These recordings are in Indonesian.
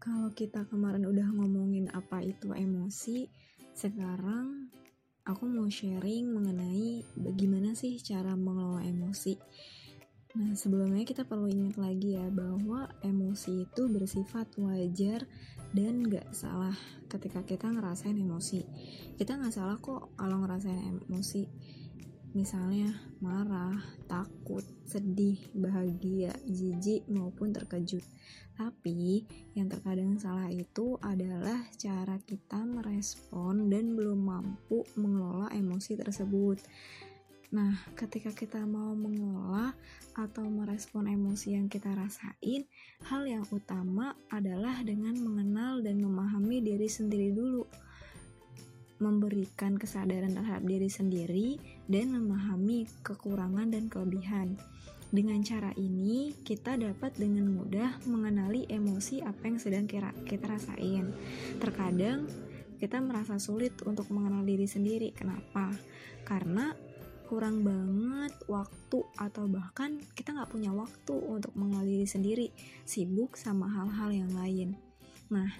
kalau kita kemarin udah ngomongin apa itu emosi, sekarang aku mau sharing mengenai bagaimana sih cara mengelola emosi. Nah, sebelumnya kita perlu ingat lagi ya bahwa emosi itu bersifat wajar dan gak salah ketika kita ngerasain emosi. Kita gak salah kok kalau ngerasain emosi misalnya marah, takut, sedih, bahagia, jijik, maupun terkejut. Tapi yang terkadang salah itu adalah cara kita merespon dan belum mampu mengelola emosi tersebut. Nah, ketika kita mau mengelola atau merespon emosi yang kita rasain, hal yang utama adalah dengan mengenal dan memahami diri sendiri dulu memberikan kesadaran terhadap diri sendiri dan memahami kekurangan dan kelebihan. Dengan cara ini, kita dapat dengan mudah mengenali emosi apa yang sedang kita, rasain. Terkadang, kita merasa sulit untuk mengenal diri sendiri. Kenapa? Karena kurang banget waktu atau bahkan kita nggak punya waktu untuk mengenal diri sendiri, sibuk sama hal-hal yang lain. Nah,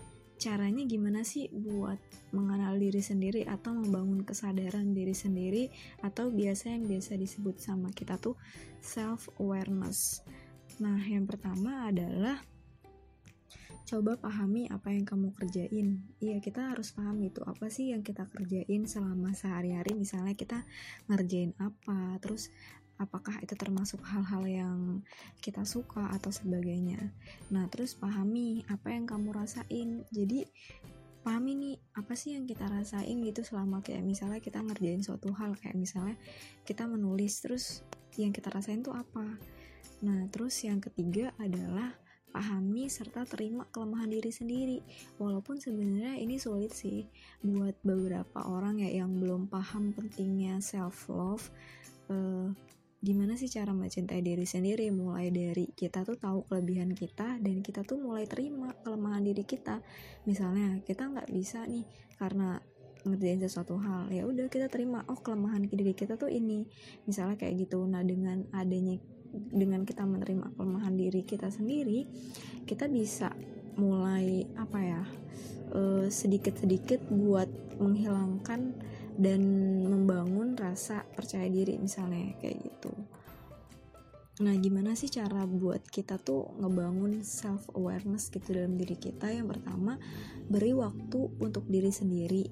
caranya gimana sih buat mengenal diri sendiri atau membangun kesadaran diri sendiri atau biasa yang biasa disebut sama kita tuh self awareness. Nah, yang pertama adalah coba pahami apa yang kamu kerjain. Iya, kita harus paham itu apa sih yang kita kerjain selama sehari-hari. Misalnya kita ngerjain apa, terus apakah itu termasuk hal-hal yang kita suka atau sebagainya. Nah, terus pahami apa yang kamu rasain. Jadi, pahami nih apa sih yang kita rasain gitu selama kayak misalnya kita ngerjain suatu hal kayak misalnya kita menulis terus yang kita rasain tuh apa. Nah, terus yang ketiga adalah pahami serta terima kelemahan diri sendiri. Walaupun sebenarnya ini sulit sih buat beberapa orang ya yang belum paham pentingnya self love. Eh, gimana sih cara mencintai diri sendiri? Mulai dari kita tuh tahu kelebihan kita dan kita tuh mulai terima kelemahan diri kita. Misalnya kita nggak bisa nih karena ngerjain sesuatu hal ya udah kita terima oh kelemahan diri kita tuh ini. Misalnya kayak gitu. Nah dengan adanya dengan kita menerima kelemahan diri kita sendiri kita bisa mulai apa ya eh, sedikit-sedikit buat menghilangkan dan membangun rasa percaya diri misalnya kayak gitu. Nah gimana sih cara buat kita tuh ngebangun self awareness gitu dalam diri kita? Yang pertama beri waktu untuk diri sendiri.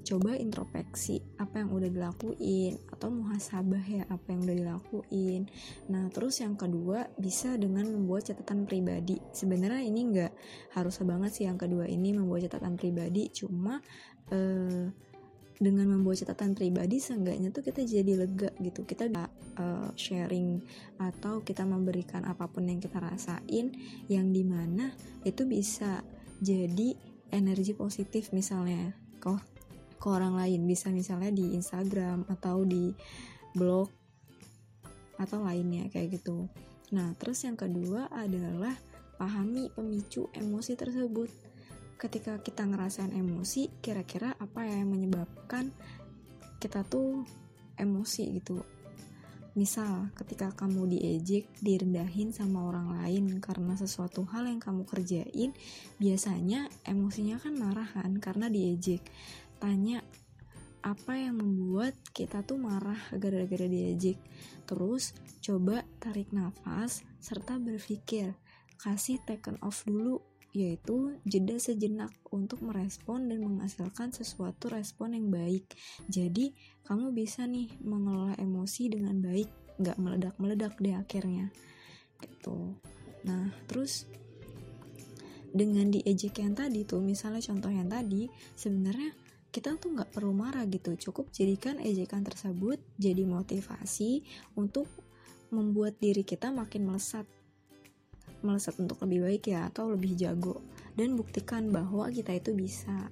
Coba introspeksi apa yang udah dilakuin atau muhasabah ya apa yang udah dilakuin. Nah terus yang kedua bisa dengan membuat catatan pribadi. Sebenarnya ini nggak harus banget sih yang kedua ini membuat catatan pribadi cuma eh, dengan membuat catatan pribadi seenggaknya tuh kita jadi lega gitu. Kita uh, sharing atau kita memberikan apa pun yang kita rasain yang di mana itu bisa jadi energi positif misalnya kok ke orang lain. Bisa misalnya di Instagram atau di blog atau lainnya kayak gitu. Nah terus yang kedua adalah pahami pemicu emosi tersebut ketika kita ngerasain emosi kira-kira apa ya yang menyebabkan kita tuh emosi gitu? Misal ketika kamu diejek direndahin sama orang lain karena sesuatu hal yang kamu kerjain biasanya emosinya kan marah kan karena diejek. Tanya apa yang membuat kita tuh marah gara-gara diejek? Terus coba tarik nafas serta berpikir kasih taken off dulu yaitu jeda sejenak untuk merespon dan menghasilkan sesuatu respon yang baik. Jadi, kamu bisa nih mengelola emosi dengan baik, nggak meledak-meledak di akhirnya. Gitu. Nah, terus dengan diejek yang tadi tuh, misalnya contoh yang tadi, sebenarnya kita tuh nggak perlu marah gitu, cukup jadikan ejekan tersebut jadi motivasi untuk membuat diri kita makin melesat melesat untuk lebih baik ya atau lebih jago dan buktikan bahwa kita itu bisa.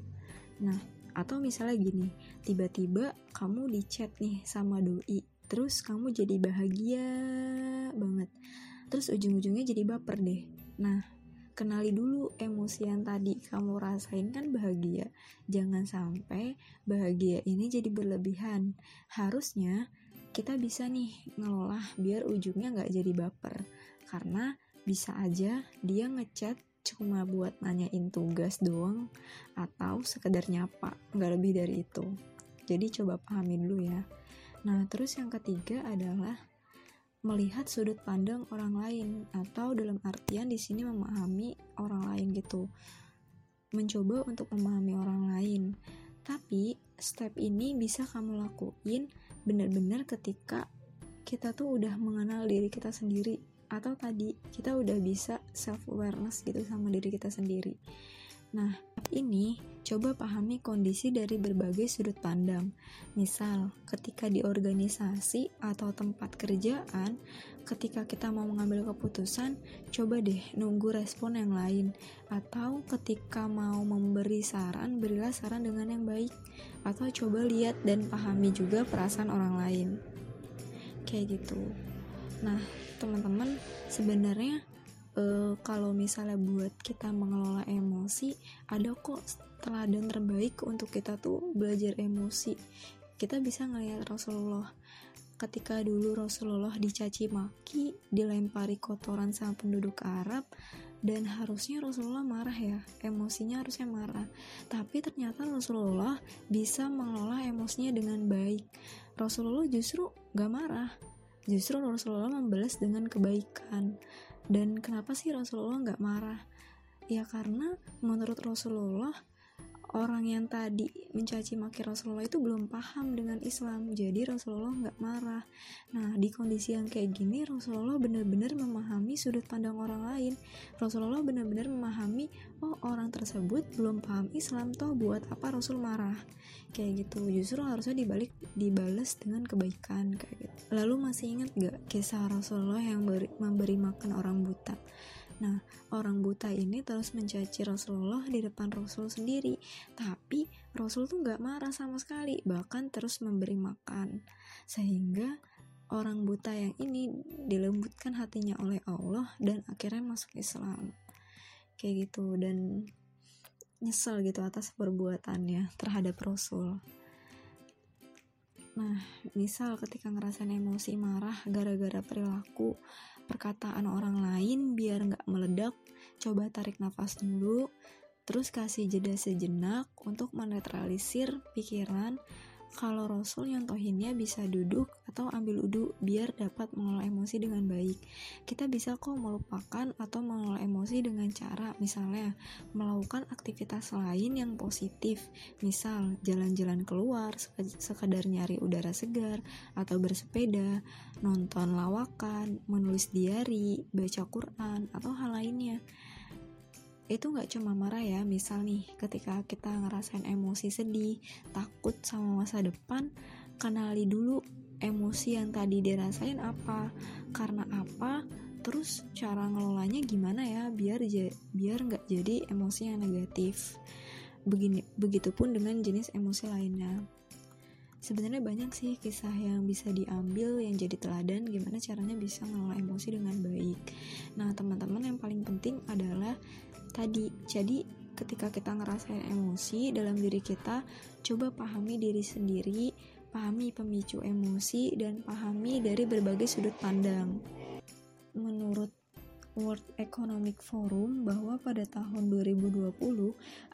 Nah atau misalnya gini tiba-tiba kamu di chat nih sama doi terus kamu jadi bahagia banget. Terus ujung-ujungnya jadi baper deh. Nah kenali dulu emosi yang tadi kamu rasain kan bahagia. Jangan sampai bahagia ini jadi berlebihan. Harusnya kita bisa nih ngelola biar ujungnya nggak jadi baper. Karena bisa aja dia ngechat cuma buat nanyain tugas doang atau sekedar nyapa nggak lebih dari itu. Jadi coba pahami dulu ya. Nah terus yang ketiga adalah melihat sudut pandang orang lain atau dalam artian di sini memahami orang lain gitu. Mencoba untuk memahami orang lain. Tapi step ini bisa kamu lakuin benar-benar ketika kita tuh udah mengenal diri kita sendiri atau tadi kita udah bisa self awareness gitu sama diri kita sendiri. Nah ini coba pahami kondisi dari berbagai sudut pandang. Misal ketika di organisasi atau tempat kerjaan ketika kita mau mengambil keputusan coba deh nunggu respon yang lain. Atau ketika mau memberi saran berilah saran dengan yang baik. Atau coba lihat dan pahami juga perasaan orang lain. Kayak gitu nah teman-teman sebenarnya e, kalau misalnya buat kita mengelola emosi ada kok teladan terbaik untuk kita tuh belajar emosi. Kita bisa ngelihat Rasulullah. Ketika dulu Rasulullah dicaci maki dilempari kotoran sama penduduk Arab dan harusnya Rasulullah marah ya. Emosinya harusnya marah. Tapi ternyata Rasulullah bisa mengelola emosinya dengan baik. Rasulullah justru gak marah justru Rasulullah membalas dengan kebaikan. Dan kenapa sih Rasulullah nggak marah? Ya karena menurut Rasulullah orang yang tadi mencaci maki Rasulullah itu belum paham dengan Islam. Jadi Rasulullah nggak marah. Nah di kondisi yang kayak gini Rasulullah benar-benar memahami sudut pandang orang lain. Rasulullah benar-benar memahami oh orang tersebut belum paham Islam toh buat apa Rasul marah? Kayak gitu. Justru harusnya dibalik dibalas dengan kebaikan kayak gitu. Lalu masih ingat gak kisah Rasulullah yang beri, memberi makan orang buta Nah, orang buta ini terus mencaci Rasulullah di depan Rasul sendiri, tapi Rasul tuh gak marah sama sekali, bahkan terus memberi makan. Sehingga orang buta yang ini dilembutkan hatinya oleh Allah dan akhirnya masuk Islam. Kayak gitu dan nyesel gitu atas perbuatannya terhadap Rasul. Nah, misal ketika ngerasain emosi marah gara-gara perilaku perkataan orang lain biar nggak meledak, coba tarik nafas dulu, terus kasih jeda sejenak untuk menetralisir pikiran kalau Rasul nyontohinnya bisa duduk atau ambil uduk biar dapat mengelola emosi dengan baik. Kita bisa kok melupakan atau mengelola emosi dengan cara misalnya melakukan aktivitas lain yang positif, misal jalan-jalan keluar, sekedar nyari udara segar, atau bersepeda, nonton lawakan, menulis diary, baca Quran, atau hal lainnya itu nggak cuma marah ya misal nih ketika kita ngerasain emosi sedih takut sama masa depan kenali dulu emosi yang tadi dirasain apa karena apa terus cara ngelolanya gimana ya biar biar nggak jadi emosi yang negatif. Begini begitupun dengan jenis emosi lainnya. Sebenarnya banyak sih kisah yang bisa diambil yang jadi teladan gimana caranya bisa ngelola emosi dengan baik. Nah teman-teman yang paling penting adalah tadi jadi ketika kita ngerasain emosi dalam diri kita coba pahami diri sendiri pahami pemicu emosi dan pahami dari berbagai sudut pandang menurut World Economic Forum bahwa pada tahun 2020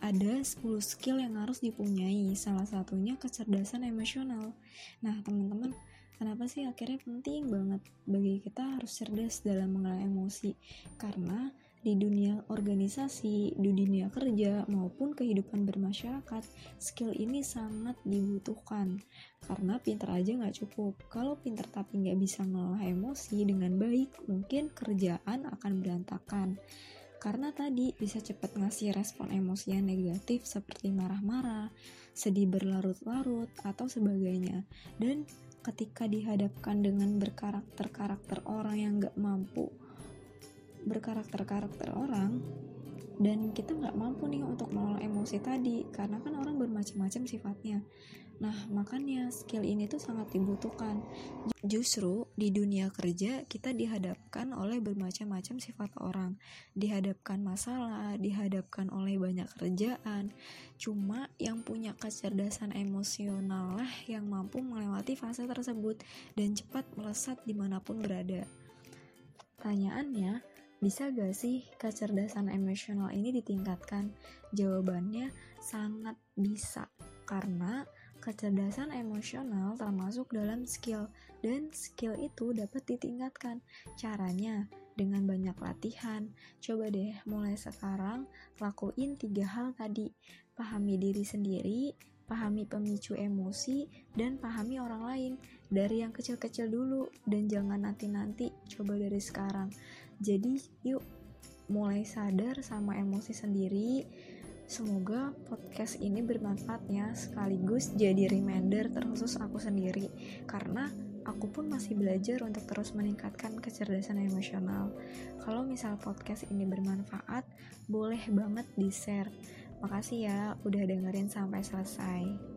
ada 10 skill yang harus dipunyai, salah satunya kecerdasan emosional. Nah, teman-teman, kenapa sih akhirnya penting banget bagi kita harus cerdas dalam mengelola emosi? Karena di dunia organisasi, di dunia kerja, maupun kehidupan bermasyarakat, skill ini sangat dibutuhkan. Karena pinter aja nggak cukup. Kalau pinter tapi nggak bisa mengolah emosi dengan baik, mungkin kerjaan akan berantakan. Karena tadi bisa cepat ngasih respon emosi yang negatif seperti marah-marah, sedih berlarut-larut, atau sebagainya. Dan ketika dihadapkan dengan berkarakter-karakter orang yang nggak mampu berkarakter-karakter orang dan kita nggak mampu nih untuk mengelola emosi tadi karena kan orang bermacam-macam sifatnya. Nah makanya skill ini tuh sangat dibutuhkan. Justru di dunia kerja kita dihadapkan oleh bermacam-macam sifat orang. Dihadapkan masalah dihadapkan oleh banyak kerjaan. Cuma yang punya kecerdasan emosional lah yang mampu melewati fase tersebut dan cepat melesat di mana pun berada. Pertanyaannya Bisa gak sih kecerdasan emosional ini ditingkatkan? Jawabannya sangat bisa, karena kecerdasan emosional termasuk dalam skill, dan skill itu dapat ditingkatkan. Caranya dengan banyak latihan. Coba deh mulai sekarang lakuin tiga hal tadi. Pahami diri sendiri, pahami pemicu emosi, dan pahami orang lain. Dari yang kecil-kecil dulu, dan jangan nanti-nanti, coba dari sekarang. Jadi, yuk mulai sadar sama emosi sendiri. Semoga podcast ini bermanfaat ya, sekaligus jadi reminder terkhusus aku sendiri. Karena aku pun masih belajar untuk terus meningkatkan kecerdasan emosional. Kalau misal podcast ini bermanfaat, boleh banget di-share. Makasih ya udah dengerin sampai selesai.